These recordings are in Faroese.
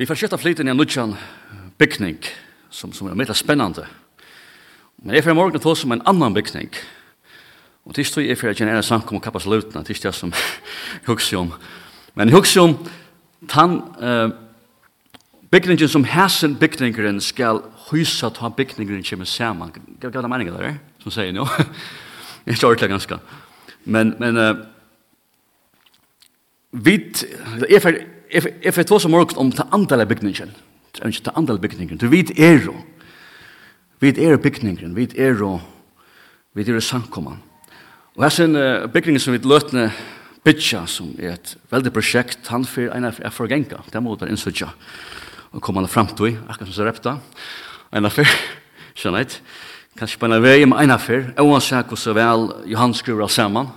Vi får skjøtta flyten i en nødjan bygning, som, som er mye spennende. Men jeg får i morgen til som en annan bygning. Og til stod jeg for å generere samkom og kappas luten, til stod som hugsi om. Men hugsi om tan uh, bygningen som hæsen bygningeren skal hysa ta bygningeren kommer saman. Gav det meningen der, som sier nå. Jeg kjør ikke ganske. Men, men uh, vi, jeg får jeg får tåse morgen om ta andal bygningen. Det er ikke ta andal bygningen. Du vet er jo. Vi er bygningen. Vi er jo. Vi er jo samkomman. Og her sin bygningen som vi løtne Bitcha, som er et veldig prosjekt, han fyrir en av forgenga. Det må være innsutja. Og kom han fram til, akkurat som så repta. En av fyr, skjønner jeg. Kanskje på en av vei med en av fyr. Og han sier hvordan vel Johan skriver av sammen.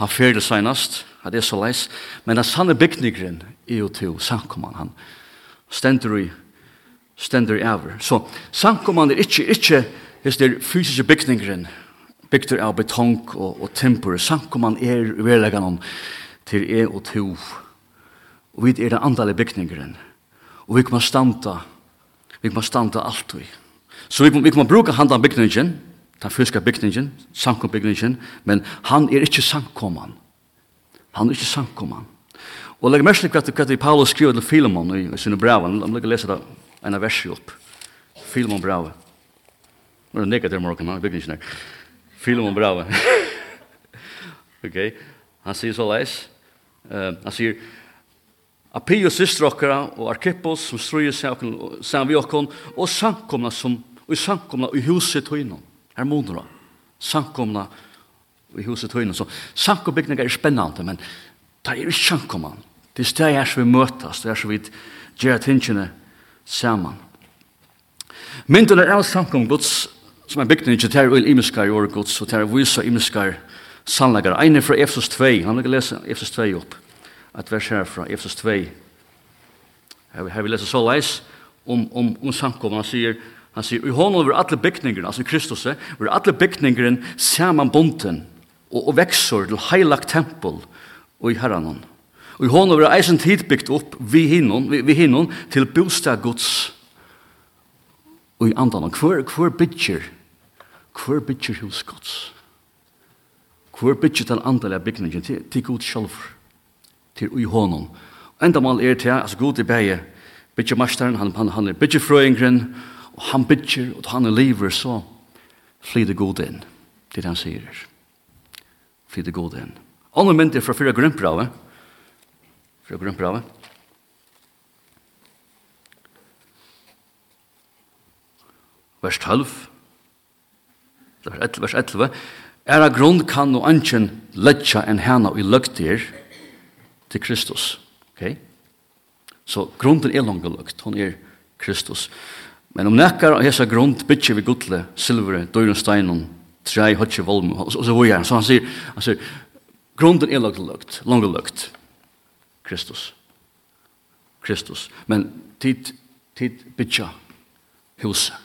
Han fyrir det senast, at det er så leis. Men den sanne byggningren er jo til samkomman han stender i stender i over. Så samkomman er ikke, ikke hvis det er fysiske bygningeren bygter av betong og, og temper. Sankoman er verleggen til e og to. Og vi er den andale bygningeren. Og vi kan standa vi kan standa alt vi. Så vi, vi kan bruka handan bygningeren den fysiske bygningeren, samkombygningeren, men han er ikke sankoman. Han er ikke sankoman. Og legg mest kvart hva i Paulus skriver til Filemon i, i sinne brev. Han legger lese det en av verset opp. Filemon brev. Nå er det nekket der morgen, han bygger ikke nær. Filemon brev. ok, han sier så leis. Uh, han sier, Apios systra okkara og Arkippos som strøyer seg sammen vi okkon og sankomna som og sankomna i huset tøynon. Her moner han. I huset tøyna Så samkombygningar er spennande, men Det er ikke kjønkommann. Det er stedet er som vi møtes, det er som vi gjør tingene saman. Mynden er alt samkom Guds, som er bygden ikke, det er imiskar i året Guds, og til er visa imiskar sannleggare. Ein er fra Efsos 2, han vil lese Efsos 2 opp, et vers her fra Efsos 2. Her vil lese så leis om, om, om samkom, han sier, han sier, i hånden over alle bygningerne, altså Kristus, over alle bygningerne saman bonden, og, og vekser til heilagt tempel, og og i herranon. Og i hånd over eisen tid bygd opp vi hinnon, vi, vi hinnon til bostad gods og i andan. Hvor, hvor bygger, hvor bygger hos gods? Hvor bygger den andalega bygningen til, til god sjálfur, til i hånden. Enda mal er til, altså god i beie, bygger masteren, han, han, han er bygger frøyngren, og han bygger, og han er lever, så flyr det god inn. Det han sier. Flyr det god inn. Andre myndir fra fyra grunnbrave. Fyra grunnbrave. Vers 12. Vers 11. Er av grunn kan no anken letja en hana i løgtir til Kristus. Okay? Så grunden er langt løgt. Hon er Kristus. Men om nekkar av hesa grund bytje vi gudle, silvere, døyren steinen, trei, hotje, volmu, og så vore han. Så han sier, han sier, Grunden er lagt lagt, langt lagt. Kristus. Kristus. Men tid, tid bytja huset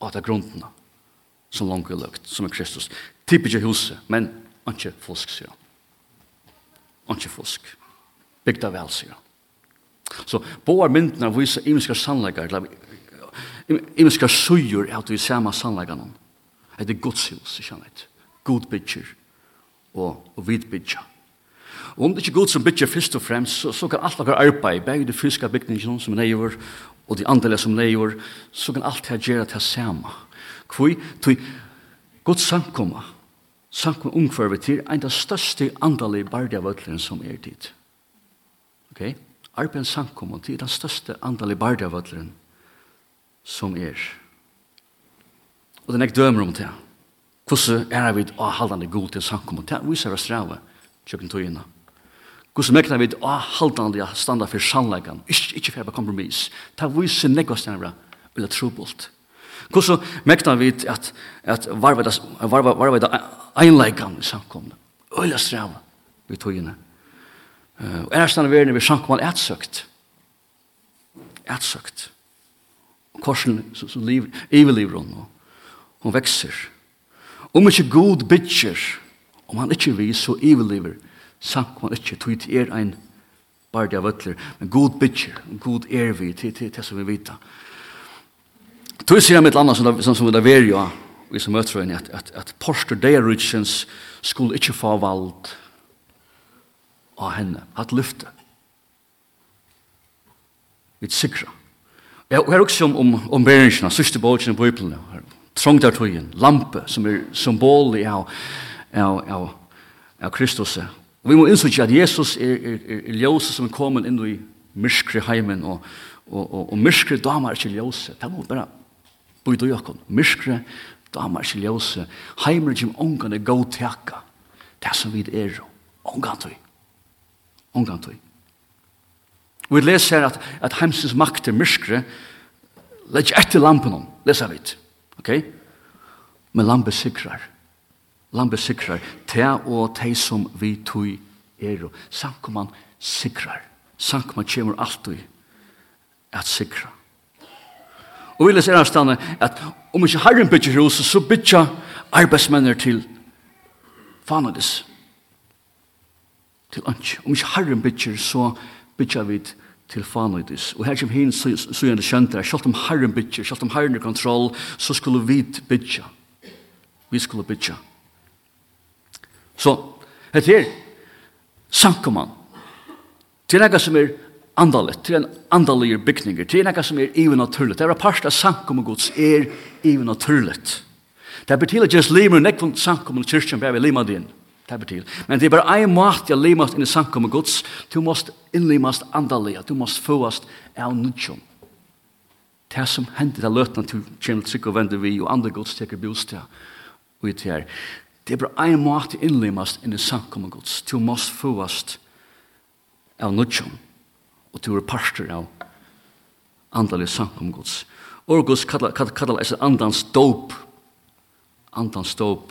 av det grunden som langt er lukt, som er Kristus. Tid bytja huset, men ikke fusk, sier han. Ikke fusk. Bygda vel, sier han. Så båar myndene viser imenska sannleikar, imenska sujur er at vi ser med sannleikarna. Det er Guds hus, ikke han vet. God bytjer og, og vidbytja. Og om det ikke er god som bytja først og fremst, så, så kan alt akkur arbeid, begge de fysiske bygningene som er neiver, og de andelig som er neiver, så kan alt her gjøre til samme. Kvoi, tog Guds samkomma, samkomma omkvarvet til, en av største andelig bardia vøtlen som er dit. Ok? Arbeid samkomma til den største andelig bardia vøtlen som er. Og det er nek dømer om det her. Hvordan er vi å halde god til samkommet? Det viser vi strave, kjøkken togene. Hvordan mekner vi å halde det å standa for sannleggen? Ikke, ikke for kompromiss. Det viser nekva strave, eller trobult. tro på. Hvordan mekner vi at, at varve det einleggen i sankum, Øyla strave, vi togene. Og er standa verden vi sankum samkommet etsøkt. Etsøkt. Korsen, så, så liv, evig liv rundt. Hun vekser. Hun vekser Om ikke god bytjer, om han ikke vis så ivellever, sank man ikke, tog til er en bardi av ötler, men god bytjer, god er vi, til det som vi vita. Tog sier jeg mitt annet som, som vi da ver jo, vi som møter henne, at, at, at Porster Deiritsjens skulle ikke få vald av henne, at lyfte. Vi sikra. Jeg har også om, om, om beringsene, sørste bogen i Bibelen, her, trångdartøyen, lampe, som er symbol i av, av, av, av Kristus. Og vi må innsynge at Jesus er, er, er, er ljøse som er kommet inn i myskre heimen, og, og, og, og myskre damer er ikke ljøse. Det må bare bøyde i okken. Myskre damer er ikke ljøse. Heimen er ikke ångene gå teka. Det som vi er, ångene tøy. Ångene tøy. Vi leser her at, at heimsens makt er myrskre, Læg etter lampen om, leser vi det. Ok? Men lampe sikrar. Lampe sikrar. Te og te som vi tui er. Sankoman sikrar. Sankoman kjemur alltid at sikra. Og vi leser her stande at om ikke herren bytjer hos, så bytja arbeidsmenner til fanadis. Til ønsk. Om ikke herren bytjer, så bytja vi til til fanøytis. Og her kommer hin sujende kjøntere, selv om Herren bytja, selv om Herren er kontroll, så skulle vi bytja. Vi skulle bytja. Så, hette her, sankumann. Til ega som er andalet, til en andalige bygninger, til ega som er even naturligt. Det er parst av sankum og gods er even naturligt. Det betyr at just limer nekvund sankum og kyrkjen bæver lima din. Det betyr. Men det er bare en måte jeg limast inn i samkommet gods. Du måst innlimast andalega. Du måst fåast av nudjum. Det som hender det løtna til kjennel trygg og vende vi og andre gods teker bostad og ut her. Det er bare en måte innlimast inn i samkommet gods. Du måst fåast av nudjum. Og du er parster av andalega samkommet gods. Og gods kallar kallar kallar andans dop. Andans dop.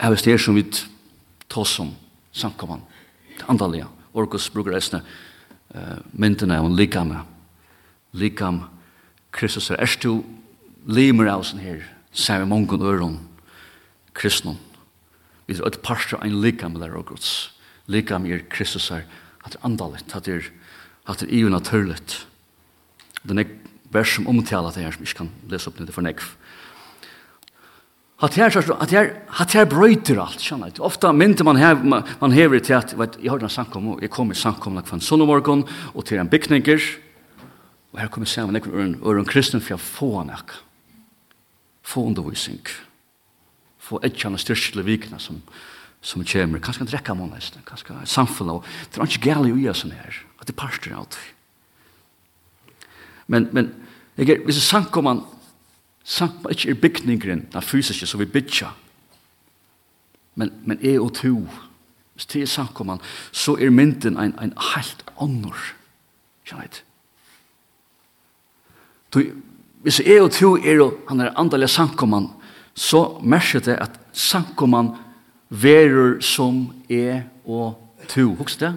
er det som vi tar som samkommende, andalige. Orkos bruker eisne uh, myndene og likame. Likam Kristus er er du limer av sånn her, sier vi mange øron, kristne. Vi er et parster av en likam der orkos. Likam er Kristus er at er andalig, at er at er iu naturligt. Det er nek vers som omtaler det her som ikke kan lese opp nu, det for nekv. Hatt her, hatt her, hatt her brøyter alt, skjønner du. Ofta mynder man, hev, man, man hever til at, vet, jeg har en samkom, og jeg kommer i samkom like, en sonnemorgon, og til en bygninger, og her kommer sammen nekken øren, øren kristen, for jeg får han ikke. Få undervisning. Få etkjene styrkjelig vikene som, som kommer. Kanskje kan drekka måned, kanskje et samfunn, og det er ikke gale i oss her, at det parster alt. Men, men, jeg er, hvis samkomman, Samt man ikke er bygningren, den fysiske som vi bygger. Men, men er og to, hvis det er sankt samkommende, så er mynden en, en helt annor. Kjenner jeg Du, hvis er og to er og han er andalig sankt samkommende, så merker det at sankt samkommende verur som er og to. Husk det?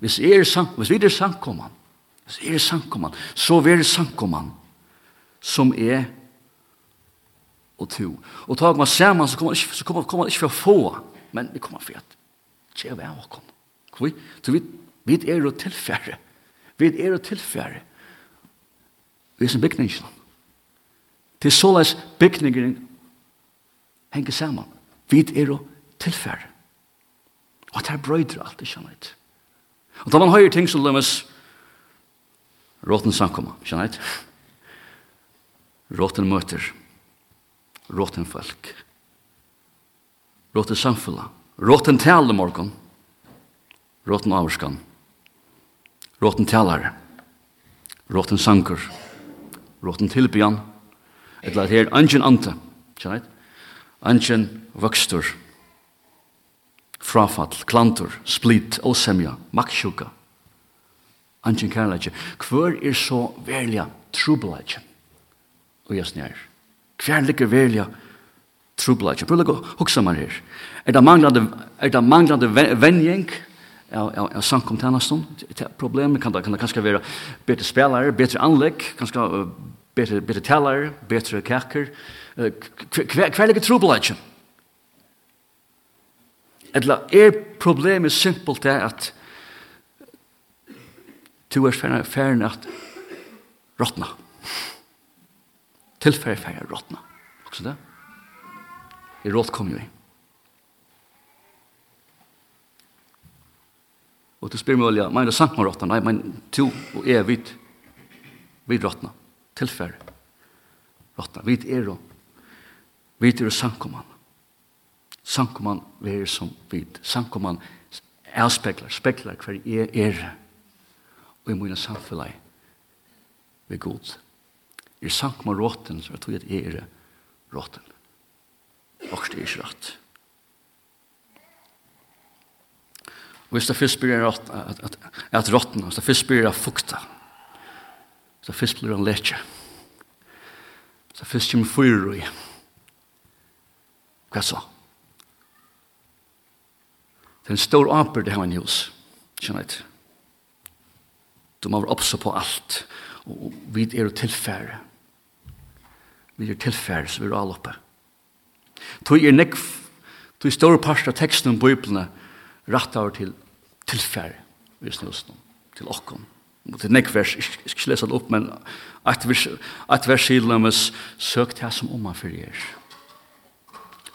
Hvis, er, sankt, hvis vi er sankt samkommende, hvis jeg er samkommende, så verur samkommende som er og to. Og tar man sammen, så kommer man ikke, så kommer, kommer man ikke for å få, men det kommer for at det er vi av oss. Vi, så vi, vi er jo tilfære. Vi er jo tilfære. Vi er som bygningen. Det er såleis bygningen henger sammen. Vi er jo tilfære. Og det er brøyder alt, ikke sant? Og da man høyer ting som lømmes råten samkommer, ikke sant? Råten møter. Råten folk. Råten samfunnet. Råten tale morgen. Råten avskan. Råten talare. Råten sanker. Råten tilbyan. Et la her angen ante. Kjennet? Angen vokstur, Frafall, klantur, split, osemja, makksjuka. Angen kærleitje, Hvor er så verlige trubeleikje? og jeg snær. Hver ligger velja trubla ikke. Prøv å hukse meg her. Er det manglande, er det manglande venjeng av, av, av samkomtjennesten? Problemet kan det, kan det kanskje være bedre spelare, bedre anlegg, kanskje bedre, bedre talare, bedre kaker. Hver, hver ligger trubla ikke? Eller er problemet simpelt det at du er ferdig at råtna? tilfære fære råttene. Også det? I rått kom jo i. Og du spyr meg men det er sant med råttene. Nei, men to og er vidt vid råttene. Tilfære råttene. Vid er og vid er og sankoman. Sankoman er som vid. Sankoman er spekler, spekler hver er er. Og i mine samfunnet vi god er sank med råten, så jeg tror at jeg er råten. Og det er ikke rett. Og hvis det først blir rått, at, at, at råten, hvis det først blir at fukta, hvis det først blir en letje, hvis det først kommer fyrer i, hva så? Det er en stor aper det her i hos, kjenner jeg Du må være oppså på alt, og vi er jo tilfære vi er tilfære, så vi er alle oppe. Tog er nekv, tog store parst av teksten om Bibelene rett over til tilfær vi nå, til okken. Og til nekv vers, jeg skal ikke lese det opp, men at vers, at vers siden om oss, søk til som om man fyrir er.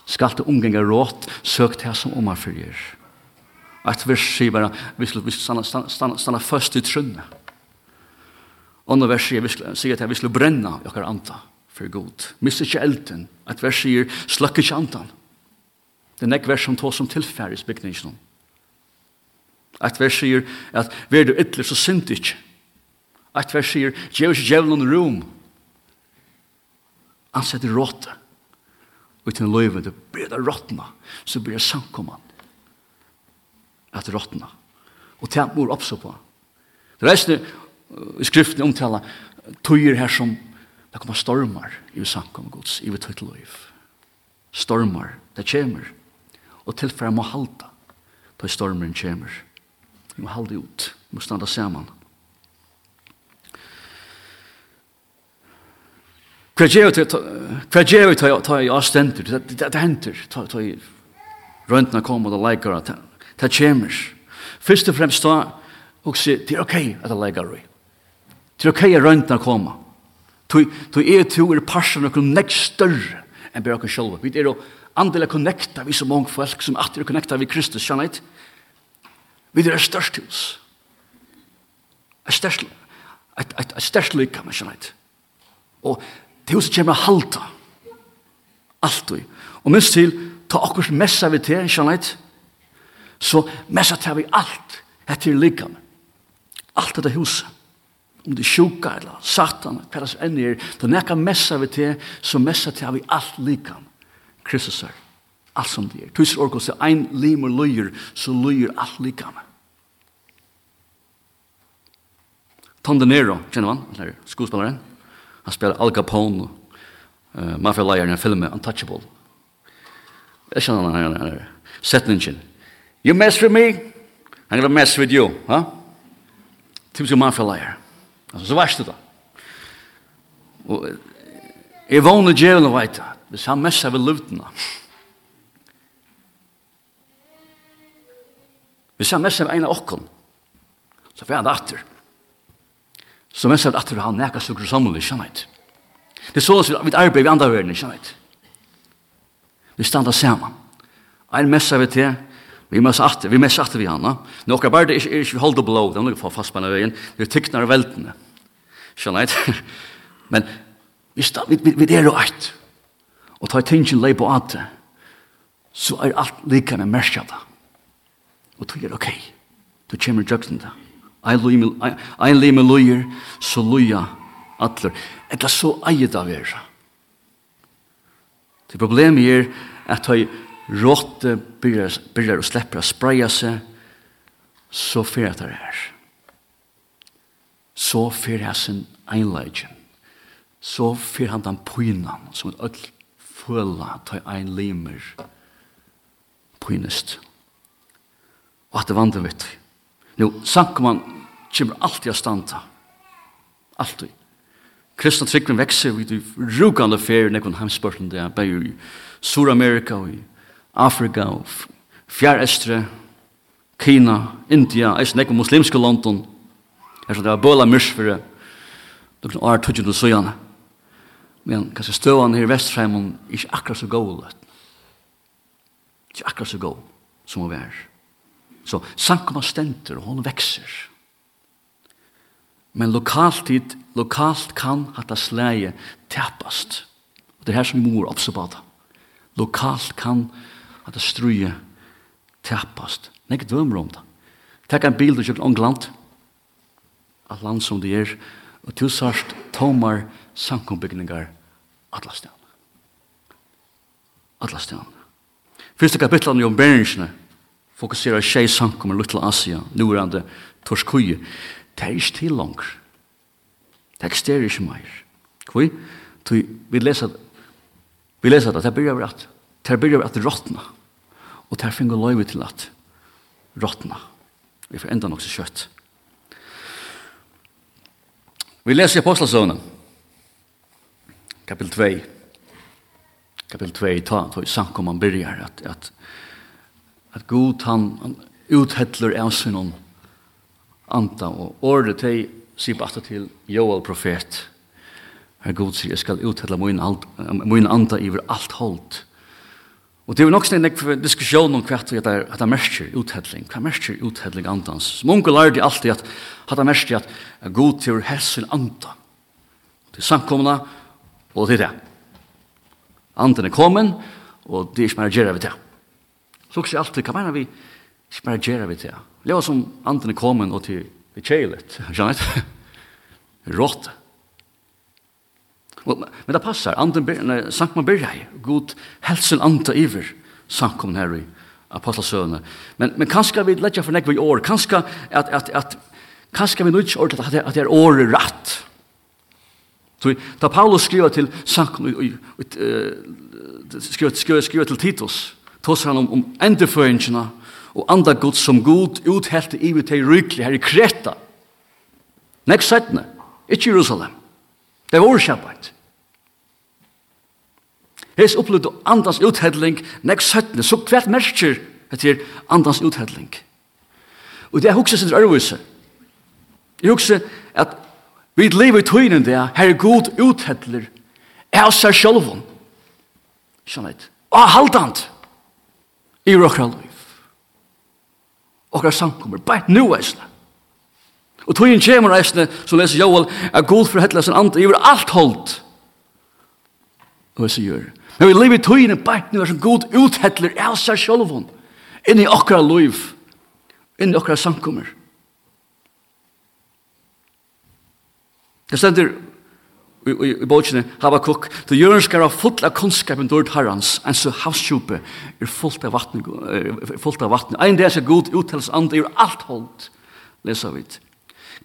Skal det omgenge råt, søk til som om man fyrir. At vers sier bare, vi skal stanna, stanna, stanna, stanna først i trunnet. Andre vers sier, vi skal, sier at vi skal brenna i okkar anta for god. Mist ikke elden. at vers sier, slakk ikke antan. Det er nek vers som tås som tilfæres bygningen. At vers sier at «Vær du ytler, så synd ikke». At vers sier «Gjev ikke djevelen rom». Han setter råte. Og til løyve, det blir det råtna, så blir det samkomman. At råtna. Og til mor oppså på. Det reisende i skriften omtala tøyer her som Det kommer stormar i vi samkommet gods, i vi tøyt loiv. Stormar, det kommer. Og tilfra må halda, da stormen kommer. Vi må halda ut, vi må standa saman. Hva gjør vi til å ta i avstender? Det henter, ta i røntene kom og det leikere, det kommer. Først og fremst da, og sier, det er ok at det leikere. Det er ok at røntene kommer. Tog er to er parsen og nekk større enn bare oss selv. Vi er jo andelig connecta vi så mange folk som alltid er connecta vi Kristus, kjenner jeg. Vi er størst hos. Et størst, et, lykke, jeg. Og det huset kommer halta. Alt. Og minst til, ta akkurat messa vi til, kjenner jeg. Så messa tar vi alt etter líkam. Alt dette huset om det sjuka eller satan, hva det enn er, det nekka messa vi til, så messa til vi alt likan. Kristus er, alt som det er. Tusen orkos, det ein limer løyer, så løyer alt likan. Tom De Niro, kjenner man, eller skuespilleren, han spiller Al Capone, uh, mafia-leieren i filmen Untouchable. Jeg kjenner han, han er setningen. You mess with me, I'm gonna mess with you, huh? Typisk mafia-leier. Altså, så varst det da. Og jeg vågne djevelen veit det. Hvis han messer ved lutene. Hvis han messer ved en av okken, så får han det atter. Så messer det atter han nekka sukker sammen, ikke han. Det er så at vi arbeider i andre verden, ikke han. Vi standa sammen. Ein messer ved til, Vi mest atter, vi mest atter vi hana. Nå okkar bare det er ikke vi holder blå, det er noe fast på veien, vi tykner tyknar veltene. Skjønner jeg? Men vi, vi, vi, vi er jo eit. Og tar tingen lei på at det, så er alt lika med merska det. Og tog er ok. Du kommer djøkken da. Ein li med loyer, så loya atler. Etla så eiet av er. Det problemet er at høy råtte byrjar å slepper å spreia seg, så fyrir at det er så fyr sin einleggen, så fyr han den pynan som et öll føla ta ein limer pynest. Og at det vandrer vitt. Nå, Sankoman kommer alltid a standa. Alltid. Kristna tryggven vekser vid du rugande ferier nekon heimspørten det er bare i Sur-Amerika og i Afrika og fjær Kina, India, eis nekon muslimske London, Jeg det var bøla myrsfere, det Det var år tutsjen og søgjane. Men kanskje støvan her i Vestrheimen er ikke akkurat så god. Ikke akkurat så god som å være. Så sankum av stenter, og hun vekser. Men lokalt tid, lokalt kan hatta sleie tappast. Og det er her som vi mor oppsabata. Lokalt kan hatta struje tappast. Nei, ikke dømer om det. Takk en bil til England, at land som det er, og til sørst tomar samkombygningar atlastan. Atlastan. Fyrste kapitlet om bernsene fokuserer tjej sankom i Lutla Asia, nurande torskuje. Det er ikke til langt. Det eksisterer ikke mer. Hvor? Vi leser det. Vi leser det. Det begynner at det begynner at råtna. Og det finner løyve til at råtna. Vi får enda nok så kjøtt. Vi leser i Apostelsøvnen, kapitel 2, kapitel 2, ta, ta i samkom man byrjar, at, at, at god han, han uthettler av sin anta og året til, sier bare til Joel profet, her god sier, jeg skal uthettla min, alt, min anda iver alt holdt, Og det er nok snakk for diskusjon om hva det er at det merker uthedling. Hva merker uthedling andans? Mungo lærte alltid at det er merker at god til hessin anda. Det er samkomna, og det er det. Anden er kommet, og det er ikke mer gjerra vi til. Så også alltid, hva mener vi ikke mer gjerra vi til? Leva som anden er kommet, og til vi kjeilet, skjønnet? Råttet. Men det passar. Anden byrjar, sankman byrjar. God helsen anta iver sankommen her i apostelsøvne. Men, men kanskje vi letja for nekva i år. Kanskje at, at, at kanskje vi nødt til at, at det er året ratt. Så da Paulus skriver til sankommen, skriver, skriver, skriver til Titus, tås han om, om endeføringene og andre gods som god uthelte i vi til ryklig her i Kreta. Nekst sættene, ikke Jerusalem. Det var årskjapet. Hes upplevde andans uthedling, nek søttene, så hvert merker etter andans uthedling. Og det er hukse sin ørvise. Jeg hukse at vi lever i tøynen det, her er god uthedler, er oss her sjølven. Skjønne et. Og halvdant i råkra liv. Og her samkommer, bare nu eisne. Og tøyen kommer eisne, som leser Joel, er god for hettler sin andre, i alt holdt. Og hva gjør det? Når vi lever i tøyene bært nu er som god uthettler av seg selv inn i okra liv, inn i okra samkommer. Det stender i, i, i bøkene Havakuk, «Du gjør skal ha fullt av kunnskapen dårlig herrens, en så havskjupe er fullt av vatten. Er fullt av vatten. En del er god uttales andre, er alt holdt, leser vi det.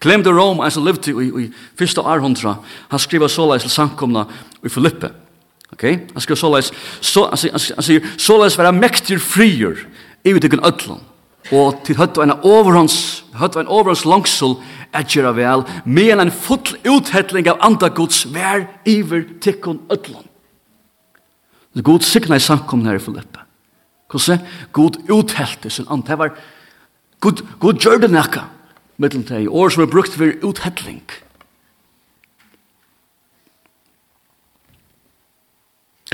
Clem de Rome, en som levde i, i i første århundra, han skriver så leis til samkomna i Filippe, Okay? Han skriver såleis, så, han, sier, han sier, såleis være mektig frier i vi tykken ødlån, og til høtt og en overhånds, høtt og en overhånds langsål at gjøre vel, med en full uthetling av andre gods vær iver tykken ødlån. Det er god sikna i samkommen her i Filippe. Hvordan? God uthelte sin andre. Det var, god, god gjør det nekka, mittelen til, år som er brukt for uthetling. Uthettling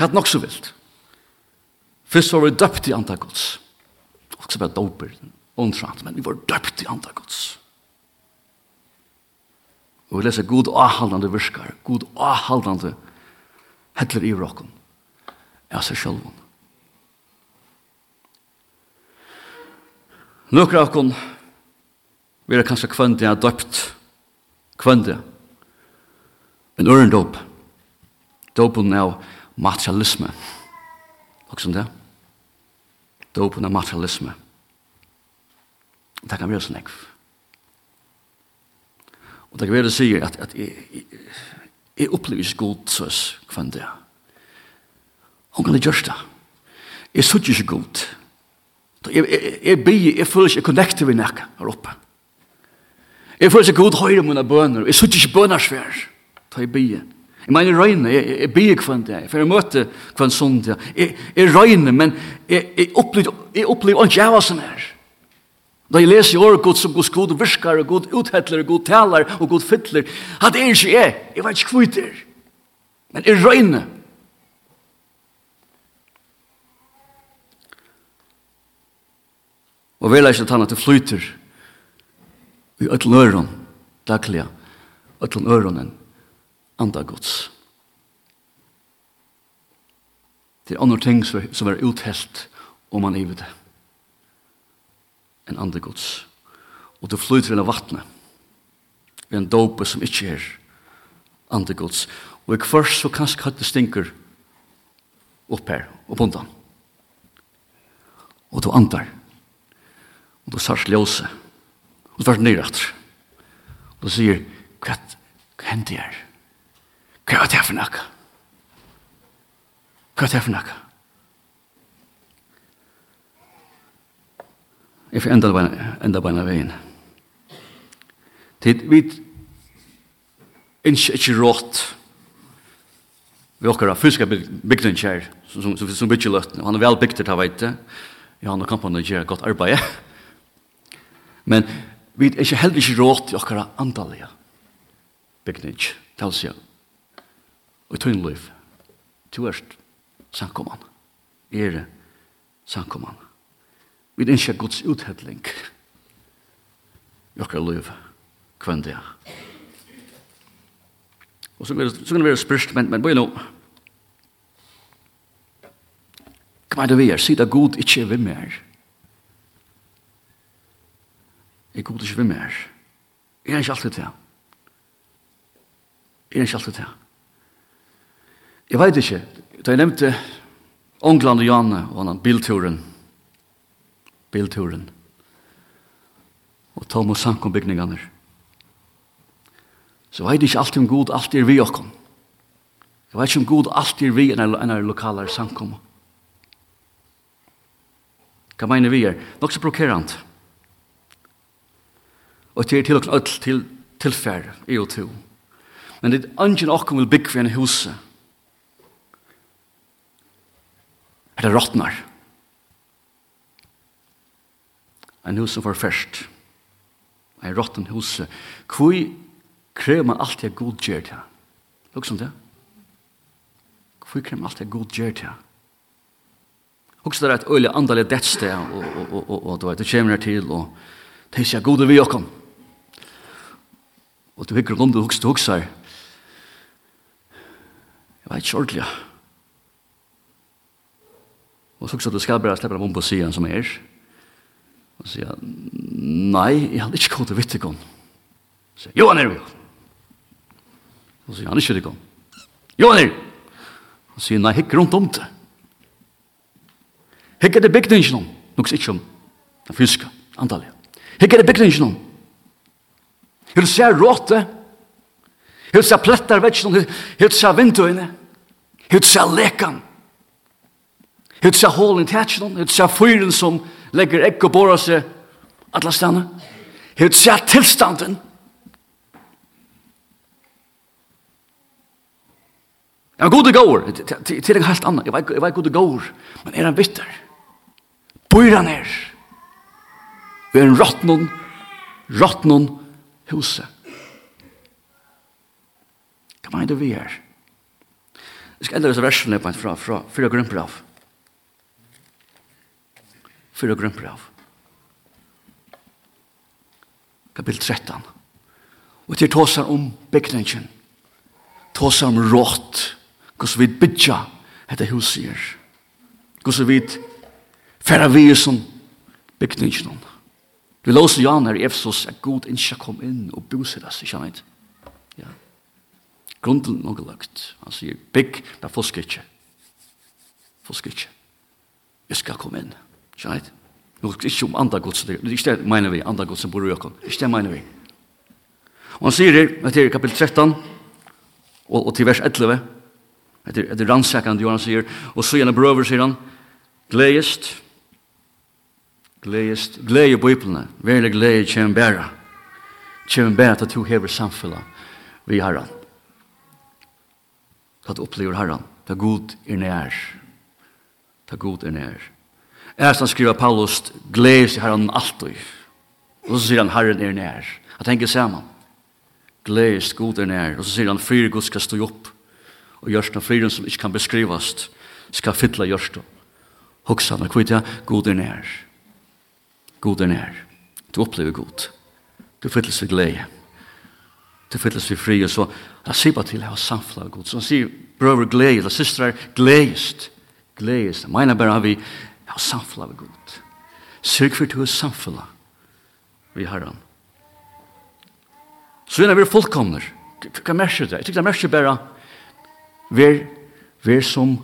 hatt nok så vilt. Først var vi døpt i antagods. Og så var doper, ondfrant, men vi var døpt i antagods. Og vi leser god avhaldande virkar, god avhaldande hettler i rokken. Ja, seg selv Nøkker av kon vi er kanskje kvendig er døpt kvendig. Men øren dop, dopen er materialisme. Og som det. Dopen av materialisme. Det kan være sånn ekv. Og det kan være å si at, at jeg, jeg, jeg opplever ikke god søs kvann det. Hun kan ikke gjøre det. Jeg sier ikke god. Jeg, jeg, jeg jeg, jeg føler ikke, jeg connecter med nekka her oppe. Jeg føler ikke god høyre mine bøner. Jeg sier ikke bønersvær. Da jeg byen. Jeg mener røyne, jeg, jeg blir kvann det, for jeg møter kvann sånn det. Jeg, jeg røyne, men jeg, jeg opplever, jeg opplever ikke jeg var sånn her. Da jeg leser i året god som god god virkar, og god uthettler, god taler, og god fytler, at det er ikke jeg, jeg vet ikke hva det er. Men jeg røyne. Og vel er ikke tannet det flyter i øtlen øron, daglige, øtlen øronen, anda gods. Det er andre ting som er uthelt om man ivet det. En andre gods. Og du flyter inn av vattnet. Vi er en dope som ikke er andre gods. Og i kvart så kanskje hatt det stinker opp her, opp undan. Og du andar. Og du sars ljøse. Og du vart nyrakt. Og du sier, hva hendte her? Hva er det for noe? Hva er det for noe? Jeg får enda bare, enda bare veien. Tid, vi ikke ikke rått vi okkar av fysiska bygden kjær som, som, som, som bygger løtten. Han er vel bygd til, veit det. Ja, han og kampene gjør godt arbeid. Men vi er ikke heller ikke rått i okkar andalige bygden. Det vil si og i tøyn liv. Du er sankoman. Er sankoman. Vi er ikke Guds uthedling Jokker liv kvenn det. Og så kan det være spørst, men, men bøy nå. Hva er det vi er? Sida god ikke er vi mer. Er god ikke vi mer? Er ikke alltid det? Er ikke alltid det? Jeg vet ikke, da jeg nevnte Ongland og Janne og han bilturen, bilturen, og Thomas Sankom bygningene, så vet jeg ikke alltid om god alltid er vi okkom. Jeg vet ikke om god alltid er vi enn er lokale Sankom. Hva mener vi er? Nok så brokerant. Og til til okken ødel til tilfær, i og to. Men det er ungen okkom vil bygge for en huset, er det råttnar. En hus som var først. En råtten hus. Hvor krever man alltid god gjør til? Lukk som det. Hvor krever man alltid god gjør til? Også det er et øyelig andelig dettsted, og, og, og, og, og du vet, det kommer her til, og det er ikke gode vi åkken. Og du hikker rundt og hukst og hukser. Jeg vet ikke ordentlig, ja. Og så sa du skal bare slippe dem om på siden som er. Og så sier nei, jeg hadde ikke gått til Vittekon. Så sier jo, han er jo. Og sier han ikke Vittekon. Jo, han er jo. Og sier nei, hikk rundt om det. Hikk er det bygningen om. Noks ikke om den fysiske antallet. Hikk er det bygningen om. Hikk ser råte. Hikk ser pletter vetsjon. Hikk ser vindøyene. Hikk ser lekan. Hette ser hålen til hætsjen, hette ser fyren som legger egg og borer seg alle stedene. Hette seg tilstanden. Er han god og gåur? Til en helt annan. Jeg var god og gåur. Men er han bitter? Bøyr han er? Vi er en råttnån. Råttnån huset. Hva mener du vi er? Jeg skal enda disse versene på en fra, fra, fra grunn på for å grønne av. Kapitel 13. Og til tåsar om bygningen. Tåsar om rått. Hvordan vi bygger dette huset her. Hvordan vi færre vi som bygningen. Vi låser Jan her i Efsos at god ikke kom inn og boser oss, ikke sant? Ja. Grunden nok lagt. Han sier, bygg, men fusk ikke. Fusk ikke. Vi skal komme inn. Ja. Skjønt? Nå er ikke om andre gods, det er ikke det mener vi, andre gods som bor i økken. Ikke det mener vi. Og han sier det, det er kapitel 13, og, og til vers 11, det er, er rannsakan, det sier, og så gjerne brøver, sier han, gledest, gledest, glede i bøyplene, verlig glede kjem bæra, kjem bæra til to hever samfunnet vi herran. du opplever herran, ta god er nær, ta god er nær. Er som skriver Paulus, gledes i herren alltid. Og så sier han, herren er nær. Jeg tenker sammen. gledes god er nær. Og så sier han, fire god skal stå opp. Og gjørst av friren som ikke kan beskrivas, skal fytle gjørst Hoksa, men kvitt ja, god er nær. God er nær. Du opplever god. Du fytles ved glede. Du fytles ved fri, og så, jeg sier bare til, jeg har samfunnet god. Så han sier, brøver glede, eller systrar gledest. Gledest. Jeg mener bare, vi Jeg har samfunnet av Gud. Sørg for til å samfunnet vi har han. Så er vi fullkomner. Hva merker det? Jeg tykker det merker bare Vær, vær som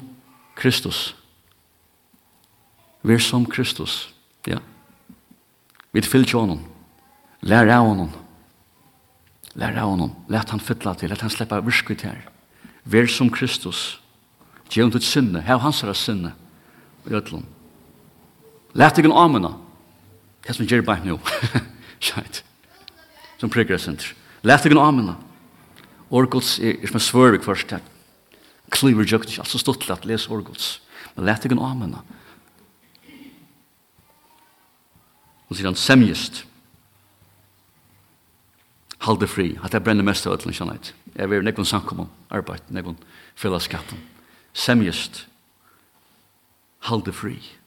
Kristus. Vær som Kristus. Ja. Vi fyllt honom. Lær av honom. Lær av honom. Lät han fylla til. Lät han släppa virskut her. Vær som Kristus. Gjev om ditt sinne. Hev hans sinne. Og gjøtlom. Lætt ikke en amena. Hva som gjør bare nå? Skjeit. Som prikker jeg senter. Lætt ikke en amena. Orgods er, er som en svørvig først. Kliver jøkt ikke, altså stått til at lese orgods. Men lætt ikke en amena. Og sier han semjest. Halde fri. At jeg brenner mest av ødelen, skjønner jeg. Jeg vil nekvun samkommun, arbeid, nekvun fellesskapen. Semjest. Halde fri. Halde fri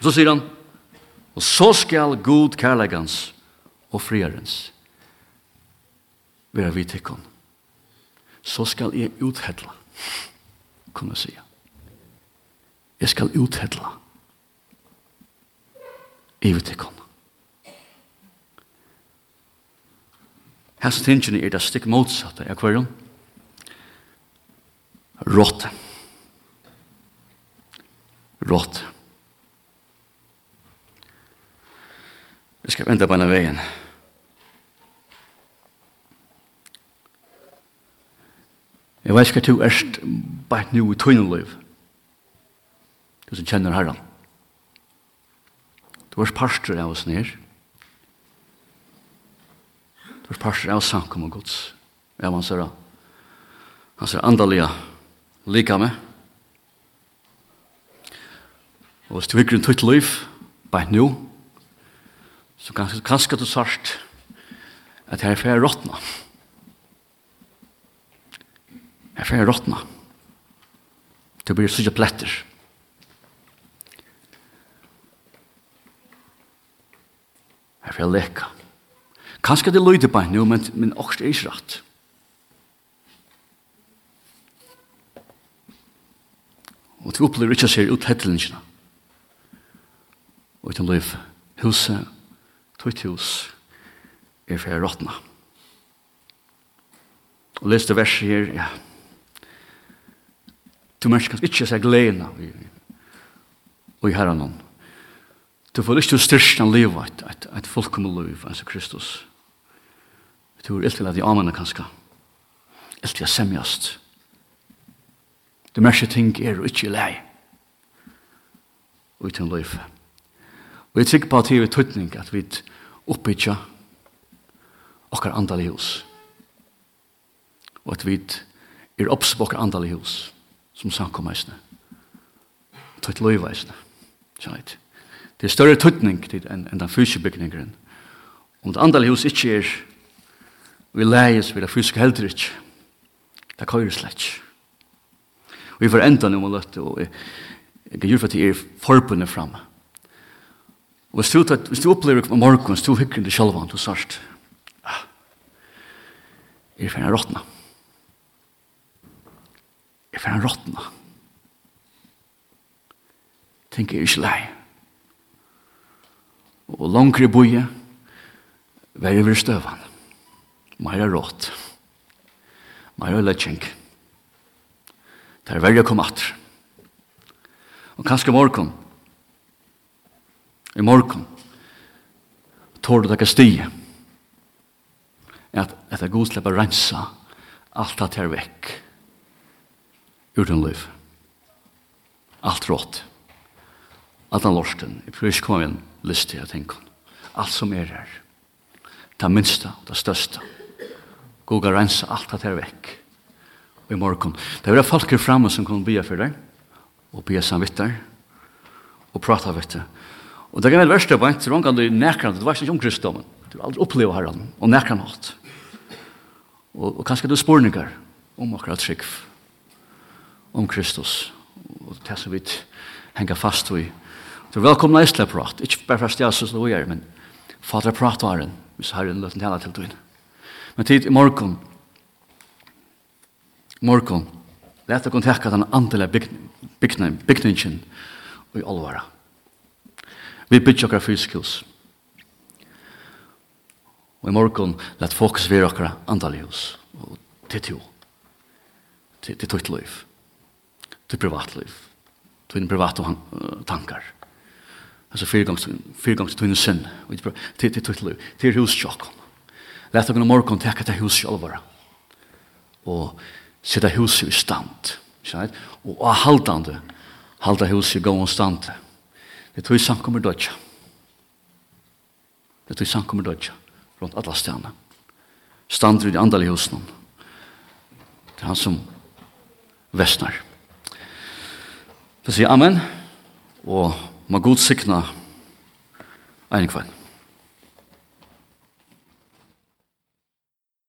Så sier han, og så skal god kærleikans og friarens være vi tikkon. Så skal jeg uthedla, kunne jeg sige. Jeg skal uthedla i ivet tikkon. Hans tingene er det stikk motsatte av kvarjon. Råte. Råte. Råte. Vi skal vente på denne veien. Jeg vet ikke at du er bare nå i tøyneliv. Du som kjenner herren. Du er parster av oss nere. Du er parster av sankum og gods. Ja, man ser det. Han ser andalige lika med. Og hvis du vikker en tøyt liv, bare nå, så kanskje, kanskje du sørst at her er ferdig råttene. Her er ferdig råttene. Det blir sånn pletter. Her er ferdig leka. Kanskje det lyder på en nå, men, men også er ikke rett. Og du opplever ikke å se ut hettelingene. Og uten løyve huset tøyt hus er for råttene. Og leste verset her, ja. Du mennesker kan ikke se gleden av og i herren noen. Du får ikke styrst av liv, et, et et fullkommet liv, altså Kristus. Du er til at de amene kanskje. Iltil at semjast. Du mennesker ting er og ikke lei. Og uten livet. Og jeg trykker på at det er tøytning at vi oppbytja okkar andal i hus. Og at vi er opps på okkar andal i hus som samkommeisne. Tøyt løyveisne. Kjeit. Det er større tøytning til enn en den fysiske bygningeren. Om det andal i hus ikkje er vi leies vi det fysiske heldur ikkje. Det køyre slett. Og vi får enda noe om å løtte og jeg, jeg gjør for at jeg er forbundet framme. Og hvis du, hvis du opplever på morgen, hvis du hikker deg selv, du sørst, ah, jeg finner råttene. Jeg finner råttene. Tenker jeg ikke lei. Og langere boje, vær over støvene. Mer er rått. Mer er løtjeng. Det er verre å komme atter. Og kanskje morgen, i morgon tår du takk stige at etter god slipper rensa alt at her vekk ur din liv alt rått alt an lorten i prøys kom en liste jeg tenker alt som er her. Det minsta det største god kan rensa alt at her vekk i morgon det er folk her framme som kan bia for deg og bia samvittar og prata vitt Og det kan være verste på en, så kan du nekran, du vet ikke om kristendommen. Du har aldri opplevd herren, og nekran alt. Og, og kanskje du spurningar om akkurat trygg, om Kristus, og det som vi henger fast i. Du er velkomna i Isleprat, ikke bare fast Jesus og er, men fader prat var en, hvis herren løten tala til du inn. Men tid i morgon, morgon, leta kon tekka den andela bygningen, bygningen, bygningen, og i alvara. Vi bytja okkar fysisk hus. Og i morgon let fokus vera okkar andalig hus. Og til tjo. Til tøyt liv. Til privatliv. Til private tankar. Altså fyrgangs tøyne sinn. Til tøyt liv. Til hustjokken. Let okkar i morgon teka til husjolvara. Og sitta huset i stand. Og avhaldande halda huset i gåon stand. Og Det tog jeg samkommer dødja. Det tog jeg samkommer dødja. Rundt alla stedene. Stander i de i husen. Det er han som vestnar. Det sier amen. Og må god sikna ein kvann.